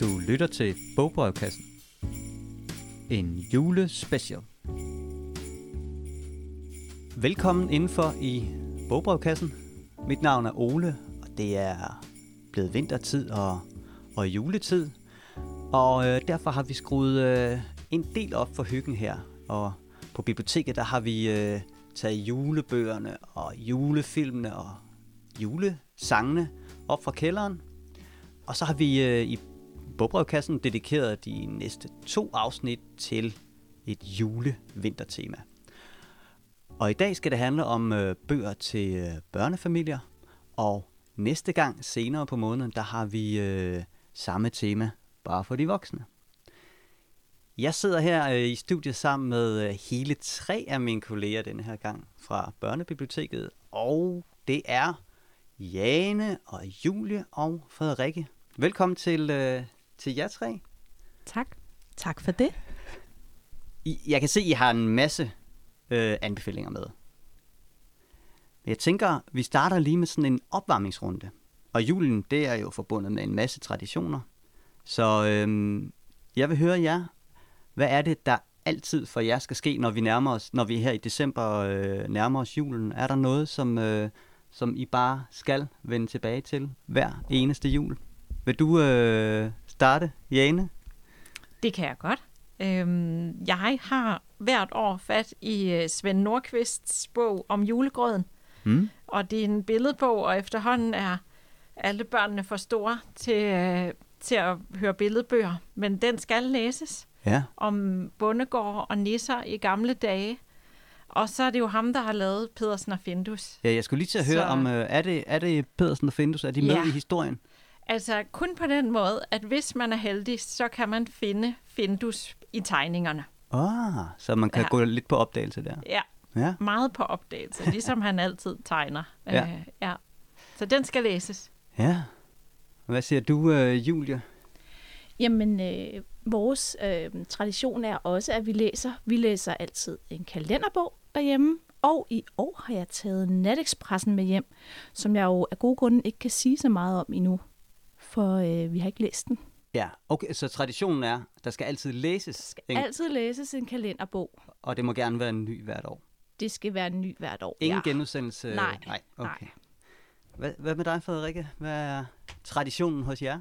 Du lytter til Bogbrevkassen. En julespecial. Velkommen indenfor i Bogbrevkassen. Mit navn er Ole, og det er blevet vintertid og, og juletid. Og øh, derfor har vi skruet øh, en del op for hyggen her. Og på biblioteket, der har vi øh, taget julebøgerne og julefilmene og julesangene op fra kælderen. Og så har vi øh, i Bogbrevkassen dedikeret de næste to afsnit til et julevintertema. Og i dag skal det handle om øh, bøger til øh, børnefamilier, og næste gang senere på måneden, der har vi øh, samme tema, bare for de voksne. Jeg sidder her øh, i studiet sammen med øh, hele tre af mine kolleger denne her gang fra Børnebiblioteket, og det er Jane og Julie og Frederikke. Velkommen til, øh, til jer tre. Tak. Tak for det. I, jeg kan se, I har en masse øh, anbefalinger med. Men jeg tænker, vi starter lige med sådan en opvarmningsrunde. Og julen, det er jo forbundet med en masse traditioner. Så øh, jeg vil høre jer. Hvad er det, der altid for jer skal ske, når vi nærmer os, når vi her i december øh, nærmer os julen? Er der noget, som, øh, som I bare skal vende tilbage til hver eneste jul? Vil du øh, starte, Jane? Det kan jeg godt. Øhm, jeg har hvert år fat i øh, Svend Nordqvists bog om julegrøden. Mm? Og det er en billedbog, og efterhånden er alle børnene for store til, øh, til at høre billedbøger. Men den skal læses Ja. om bondegård og nisser i gamle dage. Og så er det jo ham, der har lavet Pedersen og Findus. ja. Jeg skulle lige til at høre, Så- om øh, er, det, er det Pedersen og Findus? Er de med Ja. i historien? Altså kun på den måde, at hvis man er heldig, så kan man finde Findus i tegningerne. Ah, så man kan Ja. gå lidt på opdagelse der. Ja, Ja. meget på opdagelse, ligesom han altid tegner. Ja. Øh, ja. Så den skal læses. Ja. Hvad siger du, øh, Julie? Jamen, øh, vores øh, tradition er også, at vi læser. Vi læser altid en kalenderbog derhjemme, og i år har jeg taget Natekspressen med hjem, som jeg jo af gode grunde ikke kan sige så meget om endnu, for øh, vi har ikke læst den. Ja, okay, så traditionen er, der skal altid læses, Skal en, altid læses en kalenderbog. og det må gerne være en ny hvert år. Det skal være en ny hvert år. Ingen ja. genudsendelse? Nej, Nej, okay. nej. Hvad, hvad med dig, Frederikke? Hvad er traditionen hos jer?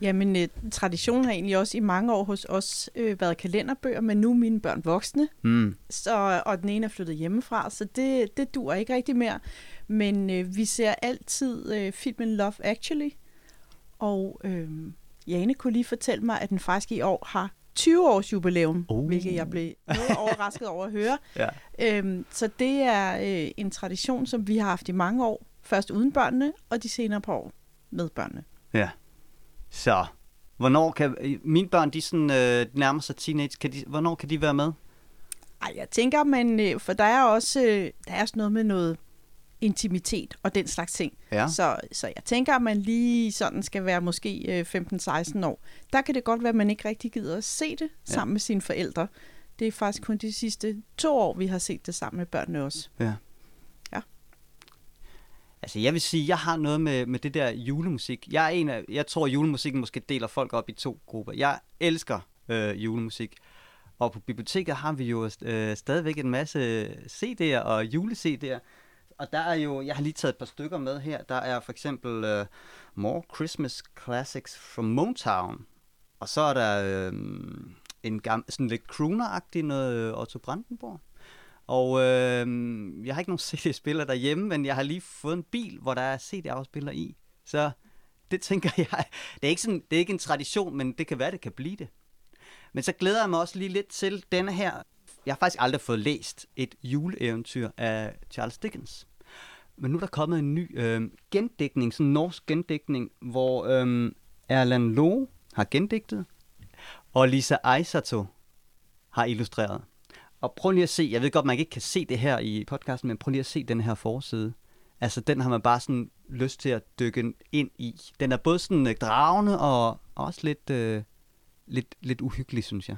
Jamen, øh, traditionen har egentlig også i mange år hos os øh, været kalenderbøger, men nu er mine børn voksne, Mm. så, og den ene er flyttet hjemmefra, så det, det dur ikke rigtig mere. Men øh, vi ser altid øh, filmen Love Actually, og øh, Jane kunne lige fortælle mig, at den faktisk i år har 20 års jubilæum, Oh. hvilket jeg blev noget overrasket over at høre. Ja. Øhm, så det er øh, en tradition, som vi har haft i mange år. Først uden børnene, og de senere på år med børnene. Ja. Så, hvornår kan... Mine børn, de sådan, øh, nærmer sig teenage. Kan de, hvornår kan de være med? Ej, jeg tænker, men øh, for der er også øh, der er også noget med noget intimitet og den slags ting. Ja. Så, så jeg tænker, at man lige sådan skal være måske øh, 15-16 år. Der kan det godt være, at man ikke rigtig gider at se det Ja. sammen med sine forældre. Det er faktisk kun de sidste to år, vi har set det sammen med børnene også. Ja. Ja. Altså, jeg vil sige, jeg har noget med, med det der julemusik. Jeg er en af, jeg tror, julemusikken måske deler folk op i to grupper. Jeg elsker øh, julemusik. Og på biblioteket har vi jo øh, stadigvæk en masse CD'er og jule-CD'er. Og der er jo, jeg har lige taget et par stykker med her. Der er for eksempel uh, More Christmas Classics from Motown. Og så er der uh, en gam, sådan lidt crooner-agtig noget øh, Otto Brandenborg. Og øh, jeg har ikke nogen CD-spiller derhjemme, men jeg har lige fået en bil, hvor der er CD-afspiller i. Så det tænker jeg, det er, ikke sådan, det er ikke en tradition, men det kan være, det kan blive det. Men så glæder jeg mig også lige lidt til denne her. Jeg har faktisk aldrig fået læst et juleeventyr af Charles Dickens. Men nu er der kommet en ny øh, gendækning, sådan en norsk gendækning, hvor øh, Erland Loe har gendigtet, og Lisa Aisato har illustreret. Og prøv lige at se, jeg ved godt, man ikke kan se det her i podcasten, men prøv lige at se den her forside. Altså, den har man bare sådan lyst til at dykke ind i. Den er både sådan øh, dragende og også lidt, øh, lidt, lidt uhyggelig, synes jeg.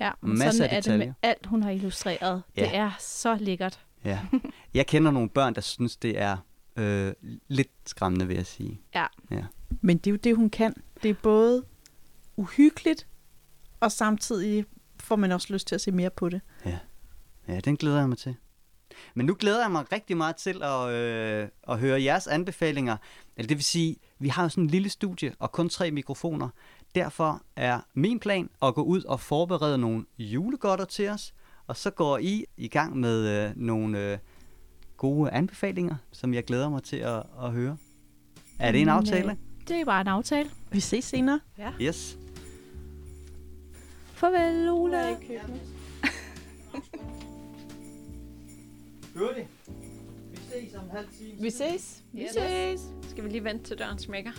Ja, Masser sådan af er det med alt, hun har illustreret. Ja. Det er så lækkert. Ja. Jeg kender nogle børn, der synes, det er øh, lidt skræmmende, vil jeg sige. Ja. ja. Men det er jo det, hun kan. Det er både uhyggeligt, og samtidig får man også lyst til at se mere på det. Ja, den glæder jeg mig til. Men nu glæder jeg mig rigtig meget til at, øh, at høre jeres anbefalinger. Eller det vil sige, vi har jo sådan en lille studie og kun tre mikrofoner. Derfor er min plan at gå ud og forberede nogle julegodter til os. Og så går I i gang med øh, nogle øh, gode anbefalinger, som jeg glæder mig til at, at høre. Er det en aftale? øh, Det er bare en aftale. Vi ses senere. Yes. Farvel, Ola. Gør det. Vi ses om en halv time. Vi ses. Vi ses. Skal vi lige vente til døren smækker?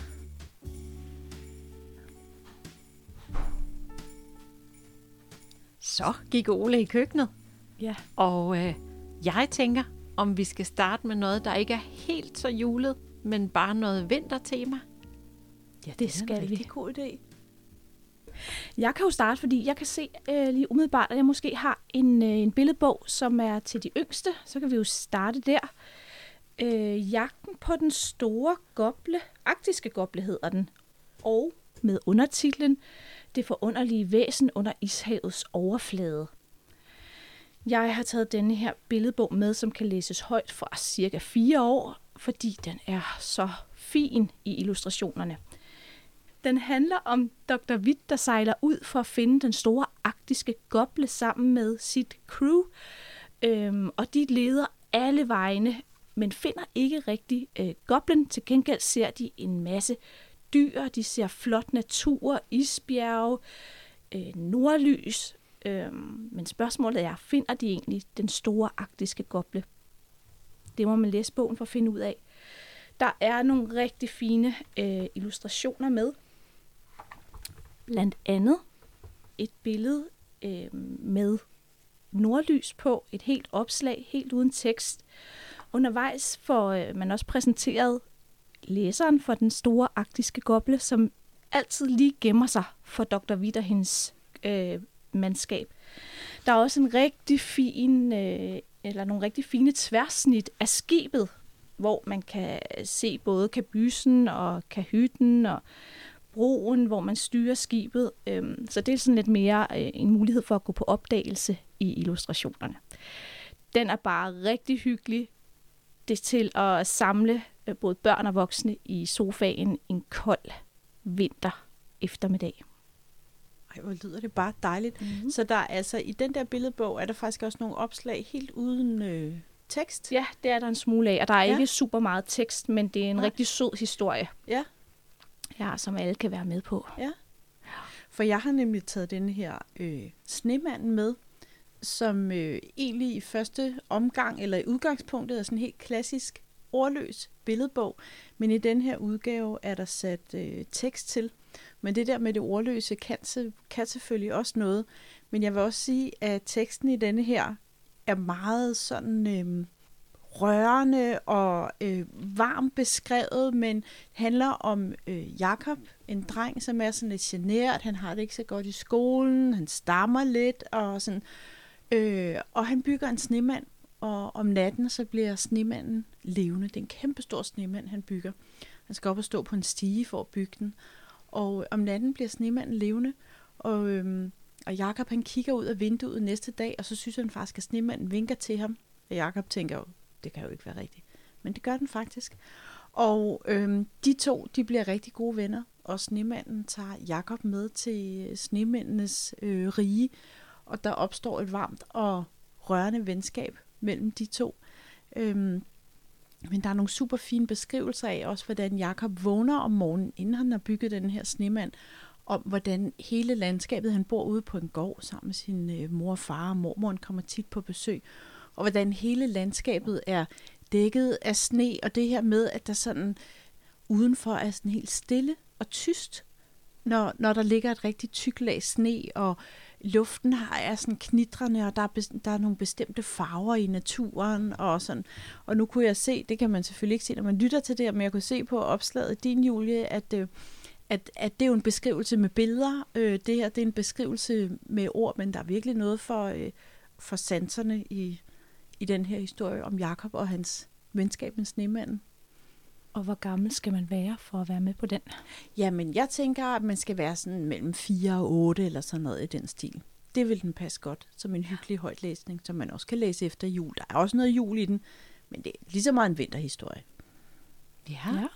Så gik Ole i køkkenet, Ja. og øh, jeg tænker, om vi skal starte med noget, der ikke er helt så julet, men bare noget vintertema. Ja, Det skal er en vi. rigtig god idé. Jeg kan jo starte, fordi jeg kan se øh, lige umiddelbart, at jeg måske har en, øh, en billedbog, som er til de yngste. Så kan vi jo starte der. Øh, Jagten på den store goble, arktiske goble hedder den, og med undertitlen det forunderlige væsen under ishavets overflade. Jeg har taget denne her billedbog med, som kan læses højt fra cirka 4 år, fordi den er så fin i illustrationerne. Den handler om Dr. Witt, der sejler ud for at finde den store arktiske goble sammen med sit crew. Øhm, og de leder alle vegne, men finder ikke rigtig øh, goblen. Til gengæld ser de en masse dyr, de ser flot natur, isbjerge, øh, nordlys. Øh, men spørgsmålet er, finder de egentlig den store arktiske goble? Det må man læse bogen for at finde ud af. Der er nogle rigtig fine øh, illustrationer med. Blandt andet et billede øh, med nordlys på, et helt opslag, helt uden tekst. Undervejs får øh, man også præsenteret læseren for den store arktiske goble, som altid lige gemmer sig for Dr. Witt og hendes øh, mandskab. Der er også en rigtig fin, øh, eller nogle rigtig fine tværsnit af skibet, hvor man kan se både kabysen og kahytten og broen, hvor man styrer skibet. Øhm, Så det er sådan lidt mere øh, en mulighed for at gå på opdagelse i illustrationerne. Den er bare rigtig hyggelig. Det er til at samle både børn og voksne i sofaen en kold vinter eftermiddag. Ej, hvor lyder det bare dejligt. Mm. Så der er altså i den der billedbog, er der faktisk også nogle opslag helt uden øh, tekst. Ja, det er der en smule af, og der er Ja. ikke super meget tekst, men det er en Nej. rigtig sød historie. Ja. Ja, som alle kan være med på. For jeg har nemlig taget den her øh, snemanden med, som øh, egentlig i første omgang, eller i udgangspunktet, er sådan helt klassisk ordløs billedbog. Men i den her udgave er der sat øh, tekst til. Men det der med det ordløse kan, se- kan selvfølgelig også noget. Men jeg vil også sige, at teksten i denne her er meget sådan øh, rørende og øh, varmt beskrevet, men handler om øh, Jakob, en dreng, som er sådan lidt genert. Han har det ikke så godt i skolen. Han stammer lidt og sådan. Øh, og han bygger en snemand, og om natten så bliver snemanden levende. Det er en kæmpe stor snemand, han bygger. Han skal op og stå på en stige for at bygge den. Og øh, om natten bliver snemanden levende, og, øhm, og Jakob han kigger ud af vinduet næste dag, og så synes han faktisk, at snemanden vinker til ham. Og Jakob tænker jo, det kan jo ikke være rigtigt. Men det gør den faktisk. Og øhm, de to, de bliver rigtig gode venner, og snemanden tager Jakob med til snemændenes øh, rige, og der opstår et varmt og rørende venskab mellem de to. Øhm, men der er nogle super fine beskrivelser af også, hvordan Jakob vågner om morgenen, inden han har bygget den her snemand, om hvordan hele landskabet, han bor ude på en gård sammen med sin øh, mor og far, og mormoren kommer tit på besøg, og hvordan hele landskabet er dækket af sne, og det her med, at der sådan udenfor er sådan helt stille og tyst, når, når der ligger et rigtig tyk lag sne, og luften har er sådan knitrende, og der er, der er nogle bestemte farver i naturen, og sådan. Og nu kunne jeg se, det kan man selvfølgelig ikke se, når man lytter til det, her, men jeg kunne se på opslaget din, Julie, at, øh, at, at det er jo en beskrivelse med billeder. Øh, det her, det er en beskrivelse med ord, men der er virkelig noget for, øh, for sanserne i, i den her historie om Jakob og hans venskab med snemanden. Og hvor gammel skal man være for at være med på den? Jamen, jeg tænker, at man skal være sådan mellem 4 og 8 eller sådan noget i den stil. Det vil den passe godt som en hyggelig højtlæsning, som man også kan læse efter jul. Der er også noget jul i den, men det er lige så meget en vinterhistorie. Ja. ja.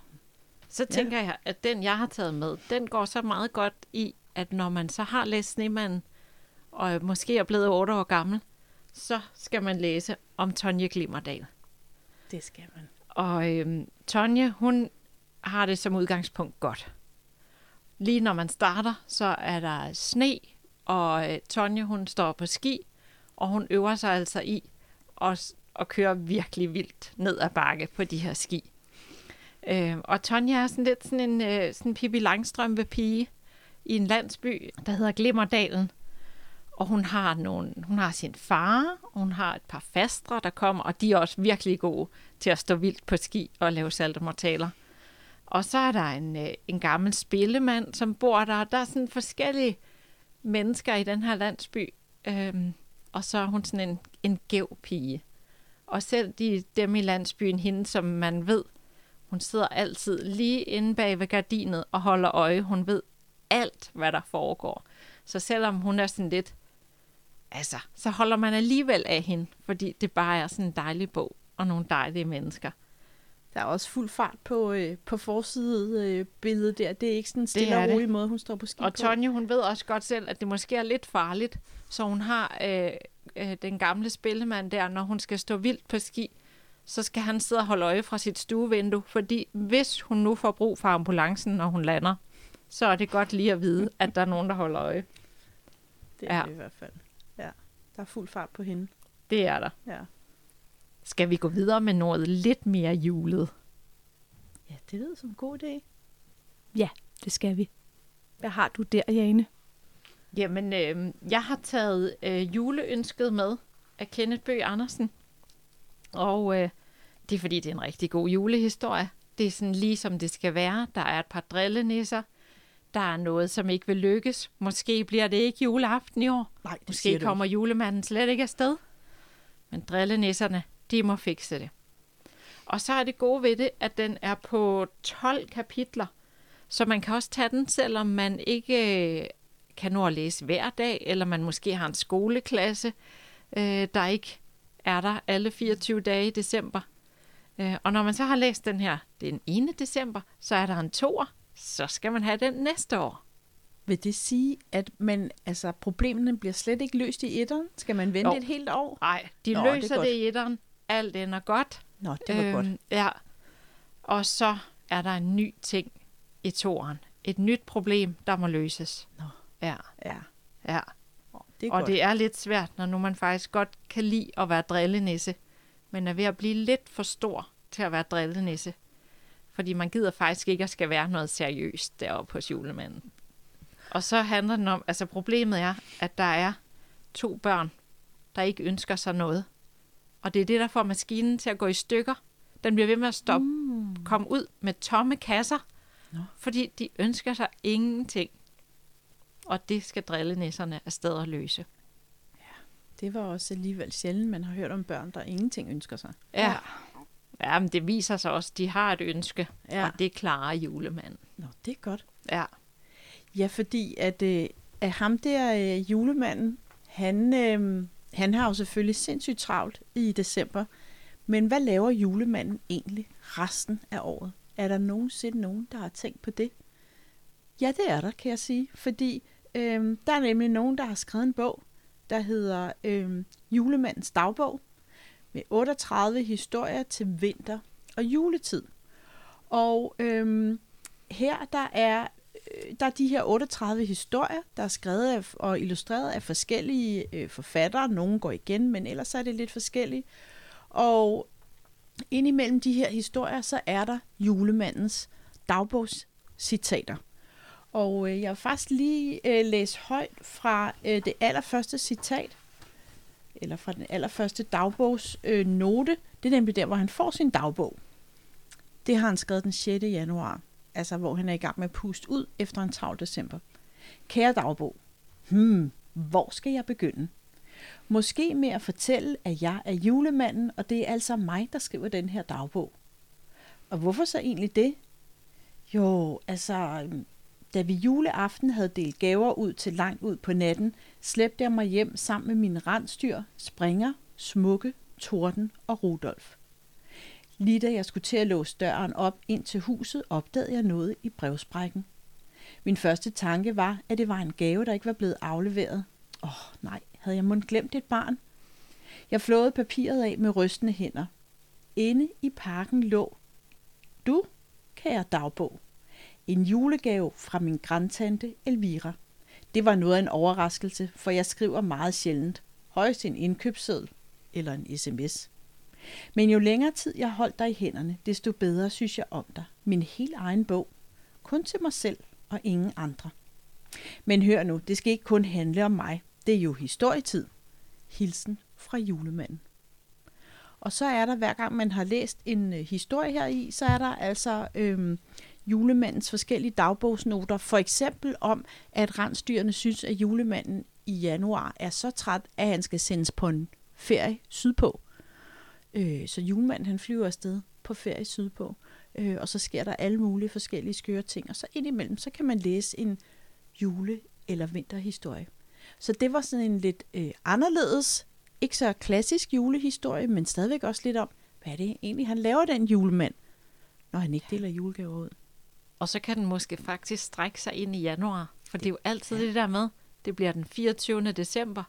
Så tænker ja. jeg, at den, jeg har taget med, den går så meget godt i, at når man så har læst Snemanden, og måske er blevet 8 år gammel, så skal man læse om Tonje Glimmerdal. Det skal man. Og øhm, Tonje, hun har det som udgangspunkt godt. Lige når man starter, så er der sne, og øh, Tonje, hun står på ski, og hun øver sig altså i at, at køre virkelig vildt ned ad bakke på de her ski. Øh, og Tonja er sådan lidt sådan en øh, sådan Pippi Langstrømpe pige i en landsby, der hedder Glimmerdalen. Og hun har, nogle, hun har sin far, og hun har et par fastre, der kommer, og de er også virkelig gode til at stå vildt på ski og lave saltomortaler. Og så er der en, øh, en gammel spillemand, som bor der. Der er sådan forskellige mennesker i den her landsby. Øhm, og så er hun sådan en, en gæv pige. Og selv de, dem i landsbyen, hende som man ved, hun sidder altid lige inde bag ved gardinet og holder øje. Hun ved alt, hvad der foregår. Så selvom hun er sådan lidt, altså, så holder man alligevel af hende, fordi det bare er sådan en dejlig bog og nogle dejlige mennesker. Der er også fuld fart på, øh, på forside øh, billedet der. Det er ikke sådan en stille og rolig måde, hun står på ski Og Tonje, hun ved også godt selv, at det måske er lidt farligt, så hun har øh, øh, den gamle spillemand der, når hun skal stå vildt på ski, så skal han sidde og holde øje fra sit stuevindue, fordi hvis hun nu får brug for ambulancen, når hun lander, så er det godt lige at vide, at der er nogen, der holder øje. Det er ja. det i hvert fald. Der er fuld fart på hende. Det er der. Ja. Skal vi gå videre med noget lidt mere julet? Ja, det lyder som en god idé. Ja, det skal vi. Hvad har du der, Jane? Jamen, øh, jeg har taget øh, juleønsket med af Kenneth Bøge Andersen. Og øh, det er fordi, det er en rigtig god julehistorie. Det er sådan lige som det skal være. Der er et par drillenisser. Der er noget, som ikke vil lykkes. Måske bliver det ikke juleaften i år. Nej, det Måske kommer ikke. julemanden slet ikke afsted. Men drillenisserne, de må fikse det. Og så er det gode ved det, at den er på 12 kapitler. Så man kan også tage den, selvom man ikke øh, kan nå at læse hver dag, eller man måske har en skoleklasse, øh, der ikke er der alle 24 dage i december. Øh, og når man så har læst den her den 1. december, så er der en toer, så skal man have den næste år. Vil det sige, at man, altså, problemerne bliver slet ikke løst i etteren? Skal man vente jo. et helt år? Nej, de Nå, løser det, det i etteren. Alt ender godt. Nå, det var øhm, godt. Ja. Og så er der en ny ting i toeren. Et nyt problem, der må løses. Nå. Ja. Ja. Ja. Det er og godt. det er lidt svært, når nu man faktisk godt kan lide at være drillenisse, men er ved at blive lidt for stor til at være drillenisse. Fordi man gider faktisk ikke at skal være noget seriøst deroppe hos julemanden. Og så handler den om, altså problemet er, at der er to børn, der ikke ønsker sig noget. Og det er det, der får maskinen til at gå i stykker. Den bliver ved med at stoppe, mm. komme ud med tomme kasser, Nå. fordi de ønsker sig ingenting. Og det skal drillenisserne afsted og løse. Det var også alligevel sjældent, man har hørt om børn, der ingenting ønsker sig. Ja. Ja, men det viser sig også, at de har et ønske, Ja. og det klarer julemanden. Nå, det er godt. Ja. Ja, fordi at, øh, at ham der øh, julemanden, han, øh, han har jo selvfølgelig sindssygt travlt i december. Men hvad laver julemanden egentlig resten af året? Er der nogensinde nogen, der har tænkt på det? Ja, det er der, kan jeg sige. Fordi øh, der er nemlig nogen, der har skrevet en bog, der hedder øh, Julemandens dagbog, med 38 historier til vinter og juletid. Og øhm, her der er øh, der er de her 38 historier, der er skrevet af, og illustreret af forskellige øh, forfattere. Nogle går igen, men ellers er det lidt forskellige. Og indimellem de her historier, så er der julemandens dagbogscitater. Og øh, jeg vil faktisk lige øh, læse højt fra øh, det allerførste citat, eller fra den allerførste dagbogsnote. Øh, note. det er nemlig der, hvor han får sin dagbog. Det har han skrevet den 6. januar, altså hvor han er i gang med at puste ud efter en travl december. Kære dagbog, hmm, hvor skal jeg begynde? Måske med at fortælle, at jeg er julemanden, og det er altså mig, der skriver den her dagbog. Og hvorfor så egentlig det? Jo, altså, da vi juleaften havde delt gaver ud til langt ud på natten, slæbte jeg mig hjem sammen med mine rensdyr, Springer, Smukke, Torden og Rudolf. Lige da jeg skulle til at låse døren op ind til huset, opdagede jeg noget i brevsprækken. Min første tanke var, at det var en gave, der ikke var blevet afleveret. Åh, oh, nej, havde jeg mundt glemt et barn? Jeg flåede papiret af med rystende hænder. Inde i parken lå du, kære dagbog. En julegave fra min grandtante Elvira. Det var noget af en overraskelse, for jeg skriver meget sjældent. Højst en indkøbsseddel eller en sms. Men jo længere tid jeg holdt dig i hænderne, desto bedre synes jeg om dig. Min helt egen bog. Kun til mig selv og ingen andre. Men hør nu, det skal ikke kun handle om mig. Det er jo historietid. Hilsen fra julemanden. Og så er der, hver gang man har læst en øh, historie her i, så er der altså øhm, julemandens forskellige dagbogsnoter. For eksempel om, at rensdyrene synes, at julemanden i januar er så træt, at han skal sendes på en ferie sydpå. Øh, så julemanden han flyver afsted på ferie sydpå. Øh, og så sker der alle mulige forskellige skøre ting. Og så indimellem, så kan man læse en jule- eller vinterhistorie. Så det var sådan en lidt øh, anderledes, ikke så klassisk julehistorie, men stadigvæk også lidt om, hvad er det egentlig, han laver den julemand, når han ikke deler julegaver ud. Og så kan den måske faktisk strække sig ind i januar. For det er jo altid det der med, det bliver den 24. december,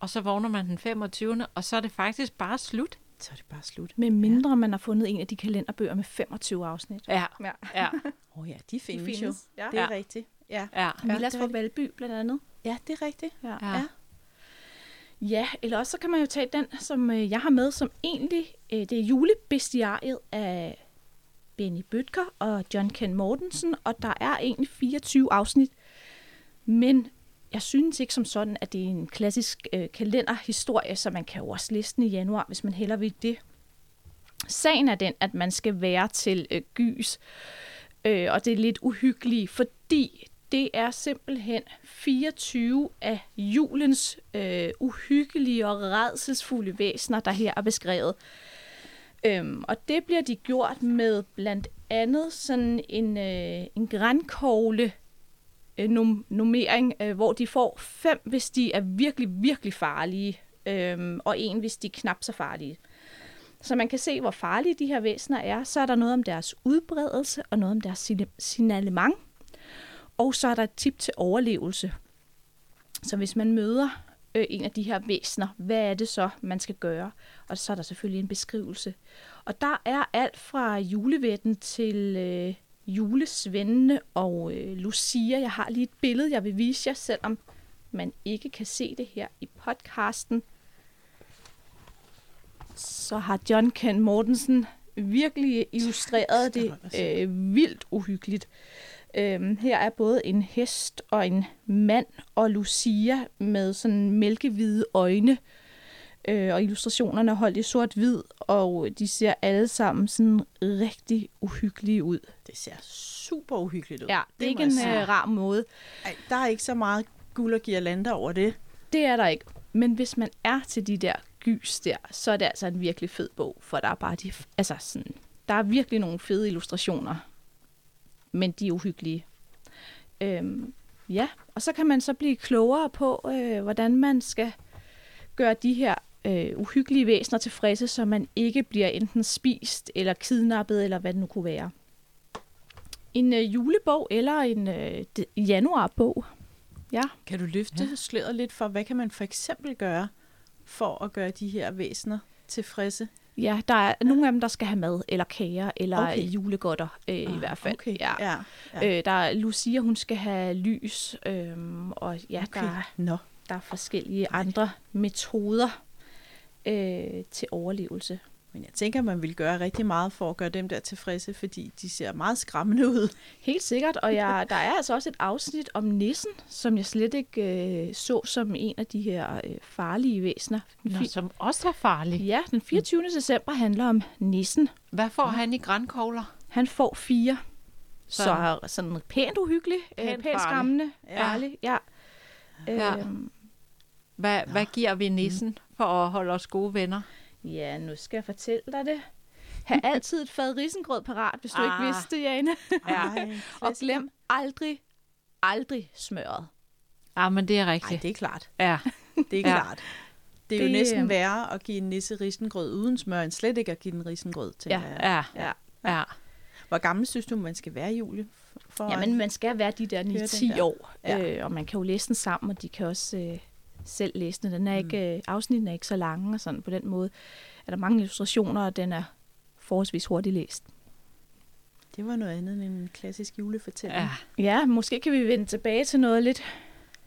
og så vågner man den 25. og så er det faktisk bare slut. Så er det bare slut. Med mindre ja. man har fundet en af de kalenderbøger med 25 afsnit. Ja, Ja. ja, Åh oh ja, de findes, findes, jo. ja. Det er Ja. rigtigt. Ja. ja. Milas det fra. Valby blandt andet. ja, det er rigtigt. Ja. Ja. Ja. Ja, eller også så kan man jo tage den, som øh, jeg har med, som egentlig øh, det er julebestiariet af Benny Bøtker og John Ken Mortensen, og der er egentlig 24 afsnit. Men jeg synes ikke som sådan, at det er en klassisk øh, kalenderhistorie, så man kan jo også læse den i januar, hvis man heller vil det. Sagen er den, at man skal være til øh, gys, øh, og det er lidt uhyggeligt, fordi det er simpelthen 24 af julens øh, uhyggelige og redselsfulde væsener, der her er beskrevet. Øhm, og det bliver de gjort med blandt andet sådan en, øh, en grænkogle øh, num- nummering, øh, hvor de får fem, hvis de er virkelig, virkelig farlige, øh, og en, hvis de er knap så farlige. Så man kan se, hvor farlige de her væsener er. Så er der noget om deres udbredelse og noget om deres signalement. Og så er der et tip til overlevelse. Så hvis man møder øh, en af de her væsener, hvad er det så, man skal gøre? Og så er der selvfølgelig en beskrivelse. Og der er alt fra julevætten til øh, julesvendene og øh, Lucia. Jeg har lige et billede, jeg vil vise jer, selvom man ikke kan se det her i podcasten. Så har John Ken Mortensen virkelig illustreret det øh, vildt uhyggeligt. Øhm, her er både en hest og en mand og Lucia med sådan mælkehvide øjne. Øh, og illustrationerne er holdt i sort-hvid, og de ser alle sammen sådan rigtig uhyggelige ud. Det ser super uhyggeligt ud. Ja, det er ikke en øh, rar måde. Ej, der er ikke så meget guld og girlander over det. Det er der ikke. Men hvis man er til de der gys der, så er det altså en virkelig fed bog, for der er bare de, altså sådan, der er virkelig nogle fede illustrationer, men de er uhyggelige. Øhm, ja, og så kan man så blive klogere på, øh, hvordan man skal gøre de her øh, uhyggelige væsener tilfredse, så man ikke bliver enten spist eller kidnappet, eller hvad det nu kunne være. En øh, julebog eller en øh, januarbog. Ja. Kan du løfte ja. sløret lidt for, hvad kan man for eksempel gøre for at gøre de her væsener tilfredse? Ja, der er nogle af dem, der skal have mad, eller kager, eller Okay. julegodter øh, i Ah, hvert fald. Okay. Ja. ja. ja. Øh, der er Lucia, hun skal have lys, øhm, og ja, Okay. der, Nå. der er forskellige andre metoder øh, til overlevelse. Men jeg tænker, man vil gøre rigtig meget for at gøre dem der tilfredse, fordi de ser meget skræmmende ud. Helt sikkert, og jeg, der er altså også et afsnit om nissen, som jeg slet ikke øh, så som en af de her øh, farlige væsener. Nå, fi- som også er farlig. ja, den 24. december handler om nissen. Hvad får han i grænkogler? Han får fire. Så, Sådan. så sådan pænt uhyggelig, pænt, Pænt pænt farlig. skræmmende, Ja. ja. farlig. Ja. Ja. Øhm, Hvad, hvad giver vi nissen for at holde os gode venner? Ja, nu skal jeg fortælle dig det. Ha' altid et fad risengrød parat, hvis du Ah. ikke vidste det, Jane. Ja. Ej, Og glem aldrig, aldrig smøret. Ja, men det er rigtigt. det er klart. Ja. Det er Ja. klart. Det er jo Det, næsten øh, værre at give en nisse risengrød uden smør, end slet ikke at give den risengrød, tænker Ja. jeg. Ja. Ja. Ja. Hvor gammel synes du, man skal være, Julie? For Jamen, man skal være de der Høre den 9-10 der. år, Ja. øh, og man kan jo læse den sammen, og de kan også øh, selv læse den. Er ikke, øh, afsnitten er ikke så lange, og sådan på den måde er der mange illustrationer, og den er forholdsvis hurtigt læst. Det var noget andet end en klassisk julefortælling. ja. Ja, måske kan vi vende tilbage til noget lidt,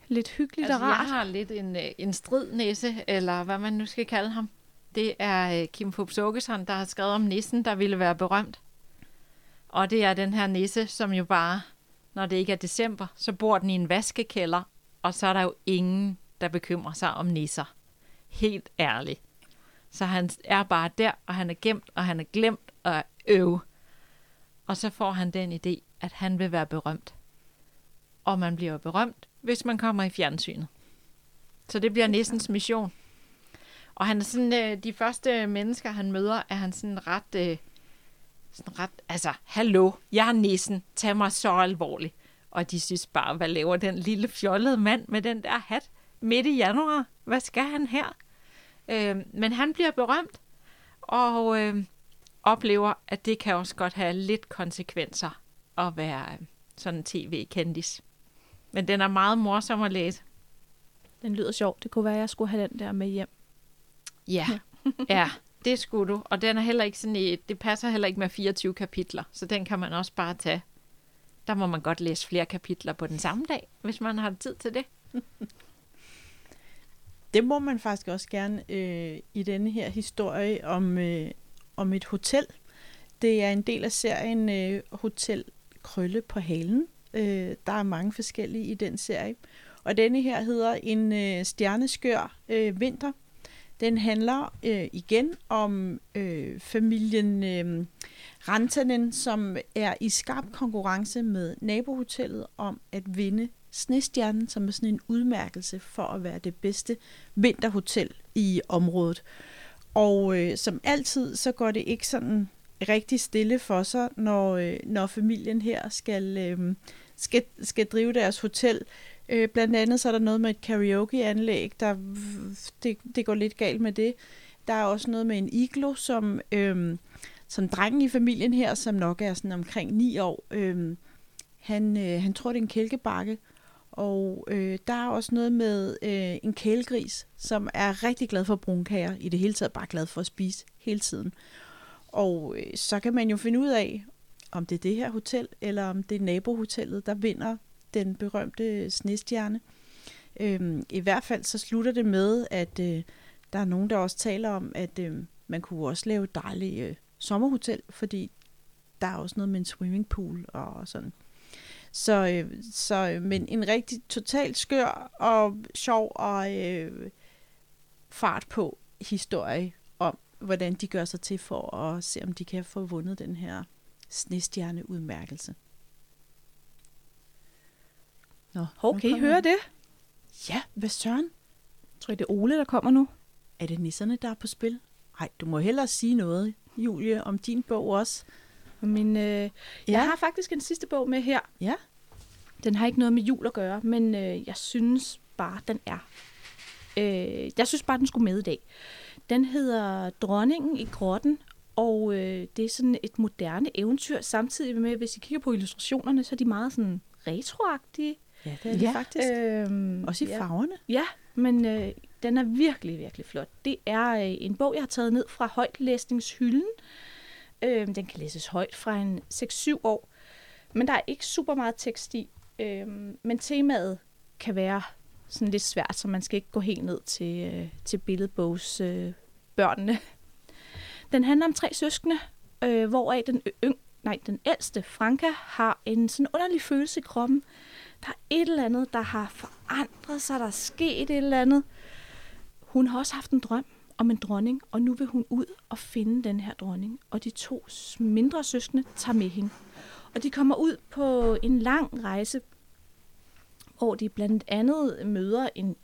lidt hyggeligt Altså, og jeg rart. har lidt en, øh, en stridnæse, eller hvad man nu skal kalde ham. Det er øh, Kim Fupz Aakeson, der har skrevet om nissen, der ville være berømt. Og det er den her nisse, som jo bare, når det ikke er december, så bor den i en vaskekælder, og så er der jo ingen, der bekymrer sig om nisser. Helt ærligt. Så han er bare der, og han er gemt, og han er glemt, og øv. Og så får han den idé, at han vil være berømt. Og man bliver berømt, hvis man kommer i fjernsynet. Så det bliver nissens mission. Og han er sådan, øh, de første mennesker, han møder, er han sådan ret, øh, sådan ret, altså, hallo, jeg er nissen, tag mig så alvorligt. Og de synes bare, hvad laver den lille fjollede mand med den der hat midt i januar? Hvad skal han her? Øh, men han bliver berømt, og øh, oplever, at det kan også godt have lidt konsekvenser at være øh, sådan en tv-kendis. Men den er meget morsom at læse. Den lyder sjov. Det kunne være, at jeg skulle have den der med hjem. Ja, ja, det skulle du. Og den er heller ikke sådan i, det passer heller ikke med 24 kapitler, så den kan man også bare tage. Der må man godt læse flere kapitler på den samme dag, hvis man har tid til det. Det må man faktisk også gerne øh, i denne her historie om, øh, om et hotel. Det er en del af serien øh, Hotel Krølle på halen. Øh, der er mange forskellige i den serie. Og denne her hedder En øh, stjerneskør øh, vinter. Den handler øh, igen om øh, familien øh, Rantanen, som er i skarp konkurrence med nabohotellet om at vinde Snestjernen, som er sådan en udmærkelse for at være det bedste vinterhotel i området. Og øh, som altid, så går det ikke sådan rigtig stille for sig, når, øh, når familien her skal, øh, skal, skal drive deres hotel. Øh, blandt andet så er der noget med et karaokeanlæg, der det, det går lidt galt med det. Der er også noget med en iglo, som, øh, som drengen i familien her, som nok er sådan omkring 9 år, øh, han, øh, han tror, det er en kælkebakke, og øh, der er også noget med øh, en kælegris, som er rigtig glad for brunkager. I det hele taget bare glad for at spise hele tiden. Og øh, så kan man jo finde ud af, om det er det her hotel, eller om det er nabohotellet, der vinder den berømte snestjerne. Øhm, I hvert fald så slutter det med, at øh, der er nogen, der også taler om, at øh, man kunne også lave et dejligt øh, sommerhotel, fordi der er også noget med en swimmingpool og sådan. Så, øh, så øh, men en rigtig totalt skør og sjov og øh, fart på historie om, hvordan de gør sig til for at se, om de kan få vundet den her snestjerne udmærkelse. Nå, Hov, kan I høre det? Ja, hvad søren? Jeg tror, det er Ole, der kommer nu. Er det nisserne, der er på spil? Nej, du må hellere sige noget, Julie, om din bog også. Min, øh, ja. Jeg har faktisk en sidste bog med her. Ja. Den har ikke noget med jul at gøre, men øh, jeg synes bare, den er. Øh, jeg synes bare, den skulle med i dag. Den hedder Dronningen i grotten, og øh, det er sådan et moderne eventyr, samtidig med, hvis I kigger på illustrationerne, så er de meget sådan retroagtige. Ja, det er det ja, faktisk. Øhm, også i ja. farverne. Ja, men øh, den er virkelig, virkelig flot. Det er øh, en bog, jeg har taget ned fra højtlæsningshylden. Øh, Øh, den kan læses højt fra en 6-7 år, men der er ikke super meget tekst i. Øh, men temaet kan være sådan lidt svært, så man skal ikke gå helt ned til, øh, til billedbogs øh, børnene. Den handler om tre søskende, øh, hvoraf den, yng, nej, den ældste, Franka, har en sådan underlig følelse i kroppen. Der er et eller andet, der har forandret sig, der er sket et eller andet. Hun har også haft en drøm om en dronning, og nu vil hun ud og finde den her dronning. Og de to mindre søskende tager med hende. Og de kommer ud på en lang rejse, hvor de blandt andet møder en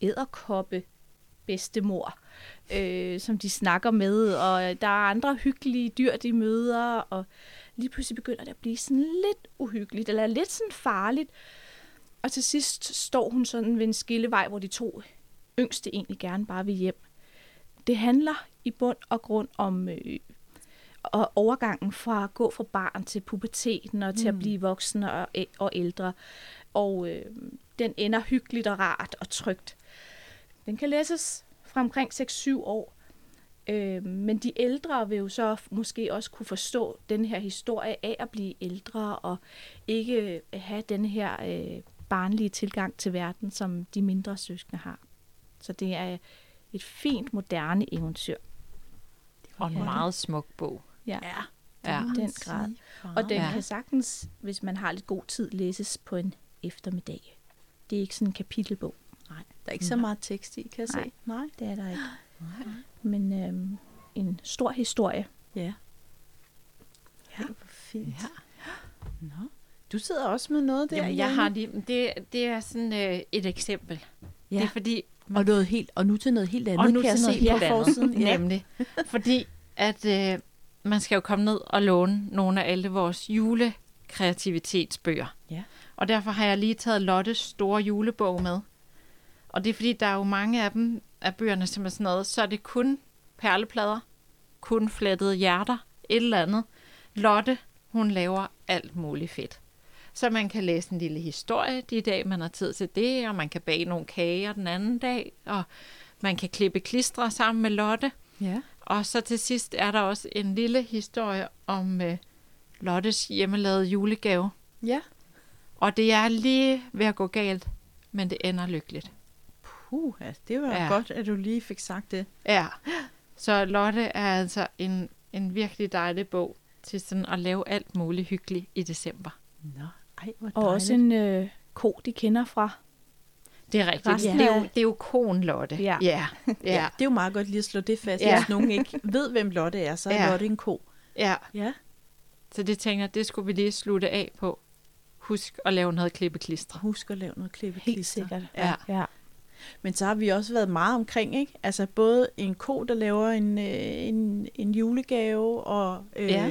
æderkoppe bedstemor, øh, som de snakker med, og der er andre hyggelige dyr, de møder, og lige pludselig begynder det at blive sådan lidt uhyggeligt, eller lidt sådan farligt. Og til sidst står hun sådan ved en skillevej, hvor de to yngste egentlig gerne bare vil hjem. Det handler i bund og grund om øh, og overgangen fra at gå fra barn til puberteten og til at blive voksen og, og ældre. Og øh, den ender hyggeligt og rart og trygt. Den kan læses fra omkring 6-7 år. Øh, men de ældre vil jo så måske også kunne forstå den her historie af at blive ældre og ikke øh, have den her øh, barnlige tilgang til verden, som de mindre søskende har. Så det er et fint, moderne eventyr. Og en Ja. meget smuk bog. Ja, Ja. i den grad. Og den Ja. ja. kan sagtens, hvis man har lidt god tid, læses på en eftermiddag. Det er ikke sådan en kapitelbog. Nej, der er ikke så meget tekst i, kan jeg Nej. se. Nej. Det er der ikke. Men øhm, en stor historie. Ja. Ja, hvor fint. Ja. Nå. Du sidder også med noget der, Jamen, jeg har lige, det, det er sådan øh, et eksempel. Ja. Det er fordi, Og, noget helt, og nu til noget helt andet, og nu kan jeg se på andet, forsiden. Ja. nemlig. Fordi at øh, man skal jo komme ned og låne nogle af alle vores julekreativitetsbøger. Ja. Og derfor har jeg lige taget Lottes store julebog med. Og det er fordi, der er jo mange af dem, af bøgerne, som er sådan noget, så er det kun perleplader, kun flettede hjerter, et eller andet. Lotte, hun laver alt muligt fedt. Så man kan læse en lille historie de dag, man har tid til det, og man kan bage nogle kager den anden dag, og man kan klippe klistre sammen med Lotte. ja. Og så til sidst er der også en lille historie om øh, Lottes hjemmelavede julegave. Ja. Og det er lige ved at gå galt, men det ender lykkeligt. Puh, altså, det var Ja. ja. godt, at du lige fik sagt det. Ja. Så Lotte er altså en, en virkelig dejlig bog til sådan at lave alt muligt hyggeligt i december. Nå, ej, hvor Og også en øh, ko, de kender fra. Det er rigtigt. Resten Det er, jo, det er jo konen Lotte. Ja. ja. Ja. ja. det er jo meget godt lige at slå det fast. Ja. Ja. Hvis nogen ikke ved, hvem Lotte er, så er Ja. ja. Lotte en ko. ja. Ja. Så det tænker det skulle vi lige slutte af på. Husk at lave noget klippeklistre. Husk at lave noget klippe Helt sikkert. Ja. ja. Men så har vi også været meget omkring, ikke? Altså både en ko, der laver en, øh, en, en julegave, og øh, Ja.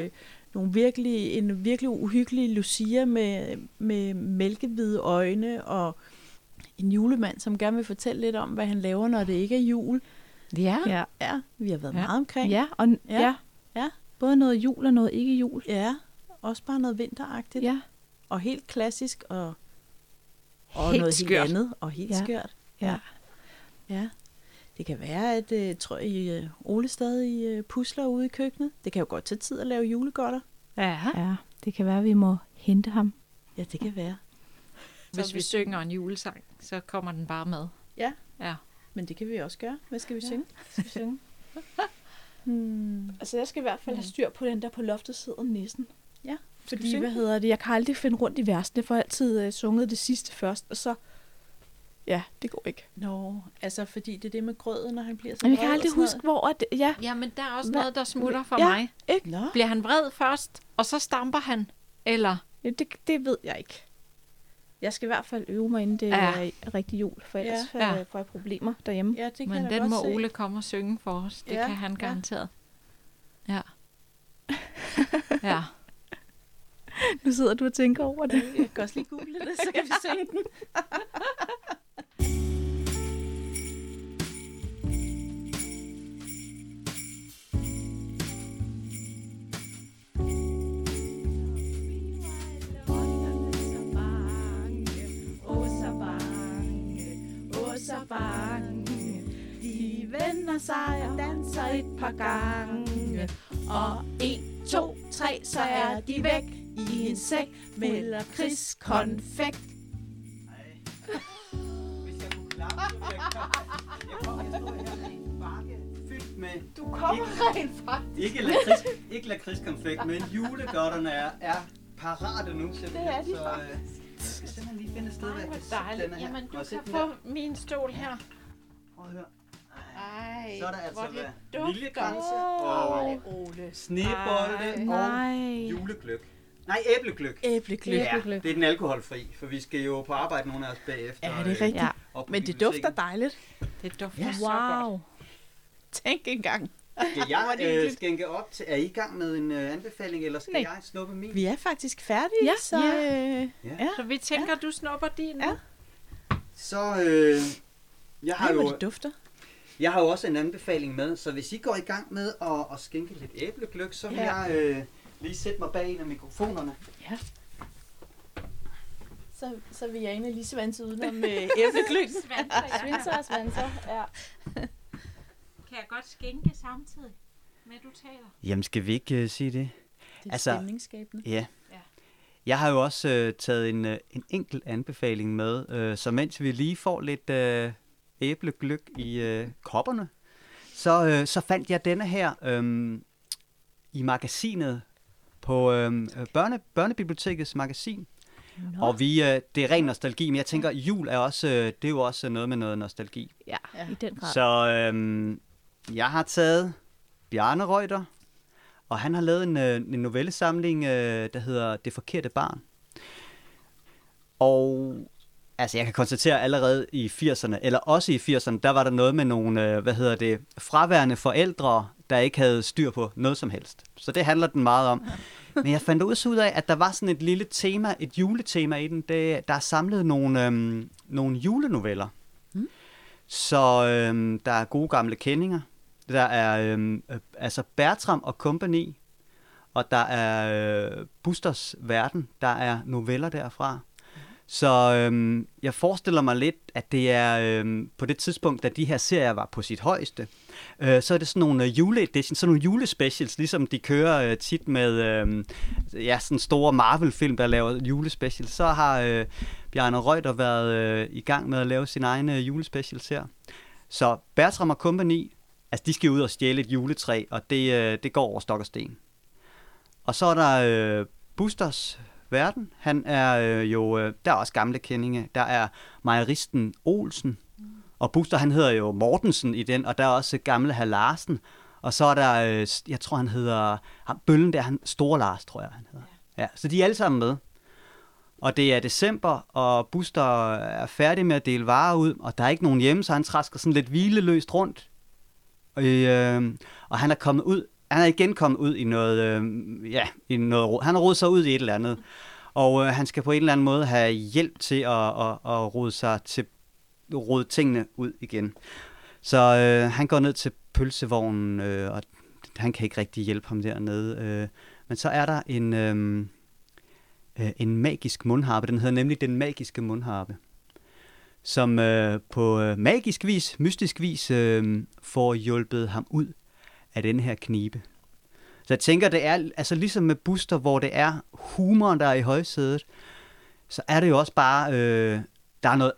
Nogle virkelig, en virkelig uhyggelig Lucia med, med mælkehvide øjne, og en julemand, som gerne vil fortælle lidt om, hvad han laver, når det ikke er jul. Ja. ja. Ja, vi har været Ja. meget omkring. Ja, og ja. Ja. ja. Både noget jul og noget ikke jul. ja. Også bare noget vinteragtigt. Ja. Og helt klassisk, og, og Helt noget skørt. helt andet, og helt ja. skørt. Ja. Ja. Det kan være, at øh, tror I, øh, Ole stadig øh, pusler ude i køkkenet. Det kan jo godt tage tid at lave julegodter. ja. ja. Det kan være, at vi må hente ham. Ja, det kan være. Hvis vi synger en julesang, så kommer den bare med. Ja. Ja. Men det kan vi også gøre. Hvad skal vi Ja. synge? Skal vi synge? Hmm. Altså, jeg skal i hvert fald have styr på den der på loftet sidder nissen. Ja. Fordi, hvad hedder det, jeg kan aldrig finde rundt i versene, for jeg har altid uh, sunget det sidste først, og så, ja, det går ikke. Nå, altså fordi det er det med grøden, når han bliver så Men jeg vred kan aldrig huske, hvor at, ja, Ja, men der er også Hva? noget, der smutter for Ja. mig. ikke? noget. Nå, Bliver han vred først, og så stamper han? Eller? Ja, det, det ved jeg ikke. Jeg skal i hvert fald øve mig, inden det Ja. er rigtig jul, for ellers Ja. ja. Får jeg problemer derhjemme. ja, det kan Men jeg den må se. Ole komme og synge for os. Det Ja, kan han garanteret. Ja. Ja. Nu sidder du og tænker over det. Jeg kan også lige google det, så kan vi synge den. De vender sig og danser et par gange. Og en, to, tre, så er de væk i en sæk med Chris konfekt. Hvis jeg kunne klappe, så ville jeg klappe. Jeg kommer, jeg står her med en bakke fyldt med... Du kommer Ikke- rent faktisk. Ikke lakrids, ikke lakridskonfekt, men julegodterne er, er parate nu simpelthen. Det er de så, øh, jeg simpelthen lige finde et sted, hvor jeg kan sætte dejligt. den her. Jamen, Må du kan få min stol her. Prøv at høre. Ej, Så er der altså hvor det hvad? Åh, og Ole. snebolde og Nej. julegløk. Nej, æblegløk. Æblegløk. Ja, det er den alkoholfri, for vi skal jo på arbejde nogle af os bagefter. Ja, det er øh, rigtigt. Ja. Men det dufter dejligt. Det dufter Ja. så godt. Wow. Tænk engang. Skal jeg er øh, skænke op til... Er I i gang med en øh, anbefaling, eller skal Nej. jeg snuppe min? Vi er faktisk færdige, Ja. så... Ja. Øh, Ja. ja. Så vi tænker, du snupper din nu. Ja. Så øh, jeg, har Ej, jo, det dufter. jeg har jo også en anbefaling med, så hvis I går i gang med at, at skænke lidt æblegløk, så vil Ja. jeg øh, lige sætte mig bag en af mikrofonerne. Ja. Så, så vil jeg egentlig lige svanse udenom med æblegløk. Svinser og svanser, ja. Kan jeg godt skænke samtidig med, at du taler? Jamen, skal vi ikke øh, sige det? Det er Altså- stemningsskabende. Ja. Ja. Jeg har jo også øh, taget en, øh, en enkelt anbefaling med, øh, så mens vi lige får lidt øh, æblegløk i øh, kopperne, så, øh, så fandt jeg denne her øh, i magasinet på øh, børne, Børnebibliotekets magasin. Nå. Og vi, øh, det er ren nostalgi, men jeg tænker, jul er også, øh, det er jo også noget med noget nostalgi. Ja, Ja. i den grad. Så øh, jeg har taget Bjarne Reuter, og han har lavet en, øh, en novellesamling, øh, der hedder Det forkerte barn. Og altså, jeg kan konstatere at allerede i 80'erne, eller også i 80'erne, der var der noget med nogle, øh, hvad hedder det, fraværende forældre, der ikke havde styr på noget som helst. Så det handler den meget om. Men jeg fandt også ud af, at der var sådan et lille tema, et juletema i den. Det, der er samlet nogle, øhm, nogle julenoveller. Mm. Så øhm, der er gode gamle kendinger. Der er øhm, øh, altså Bertram og Company. Og der er øh, Busters Verden. Der er noveller derfra. Så øhm, jeg forestiller mig lidt, at det er øhm, på det tidspunkt, da de her serier var på sit højeste, øh, så er det sådan nogle øh, juleedition, sådan nogle julespecials, ligesom de kører øh, tit med øh, ja, sådan store Marvel-film, der laver julespecials. Så har øh, Bjarne Reuter været øh, i gang med at lave sin egen øh, julespecials her. Så Bertram og Company, altså de skal ud og stjæle et juletræ, og det, øh, det går over stok og sten. Og så er der øh, Busters Verden. Han er øh, jo, øh, der er også gamle kendinge. Der er Mejeristen Olsen, og Buster han hedder jo Mortensen i den, og der er også gamle herr Larsen. Og så er der, øh, jeg tror han hedder, ham, Bøllen der, han, Store Lars, tror jeg han hedder. Ja. ja, så de er alle sammen med. Og det er december, og Buster er færdig med at dele varer ud, og der er ikke nogen hjemme, så han træsker sådan lidt hvileløst rundt. Og, øh, og han er kommet ud, han er igen kommet ud i noget, øh, ja, i noget, han har rodet sig ud i et eller andet. Og øh, han skal på en eller anden måde have hjælp til at, at, at rode sig til, rode tingene ud igen. Så øh, han går ned til pølsevognen, øh, og han kan ikke rigtig hjælpe ham dernede. Øh, men så er der en, øh, øh, en magisk mundharpe, den hedder nemlig Den Magiske Mundharpe, som øh, på øh, magisk vis, mystisk vis, øh, får hjulpet ham ud af den her knibe. Så jeg tænker, det er altså ligesom med Buster, hvor det er humoren, der er i højsædet, så er det jo også bare, øh, der er noget,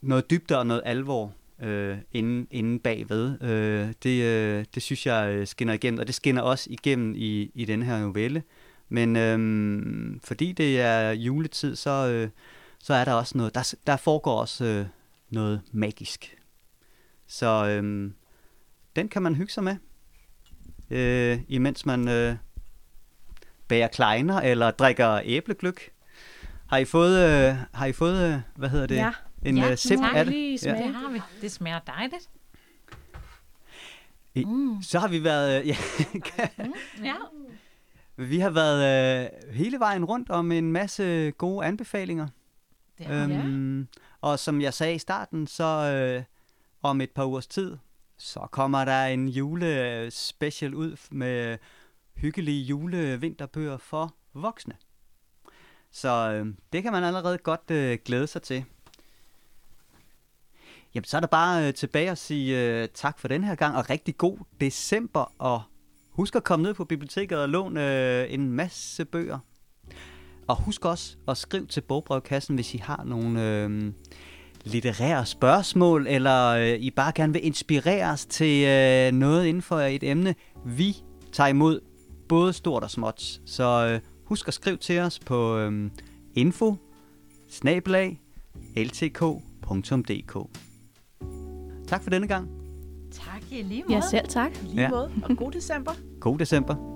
noget dybde og noget alvor øh, inden, inden bagved. Øh, det, øh, det synes jeg øh, skinner igennem, og det skinner også igennem i, i den her novelle. Men øh, fordi det er juletid, så, øh, så er der også noget, der, der foregår også øh, noget magisk. Så øh, den kan man hygge sig med, øh, imens man øh, bager kleiner eller drikker æblegløk. Har I fået, øh, har I fået øh, hvad hedder det, Ja. en Ja, øh, sip af det? lige Ja. Det har vi. Det smager dejligt. I- Mm. Så har vi været, øh, ja, Ja. vi har været øh, hele vejen rundt om en masse gode anbefalinger. Vi. Øhm, og som jeg sagde i starten, så øh, om et par ugers tid, så kommer der en julespecial ud med hyggelige julevinterbøger for voksne. Så øh, det kan man allerede godt øh, glæde sig til. Jamen, så er der bare øh, tilbage at sige øh, tak for den her gang, og rigtig god december, og husk at komme ned på biblioteket og låne øh, en masse bøger. Og husk også at skrive til bogbrevkassen, hvis I har nogle øh, litterære spørgsmål, eller øh, I bare gerne vil inspireres til øh, noget inden for et emne. Vi tager imod både stort og småt. Så øh, husk at skrive til os på øh, info ltk.dk. Tak for denne gang. Tak i lige måde. Ja, selv tak. I lige Ja. måde. Og god december. God december.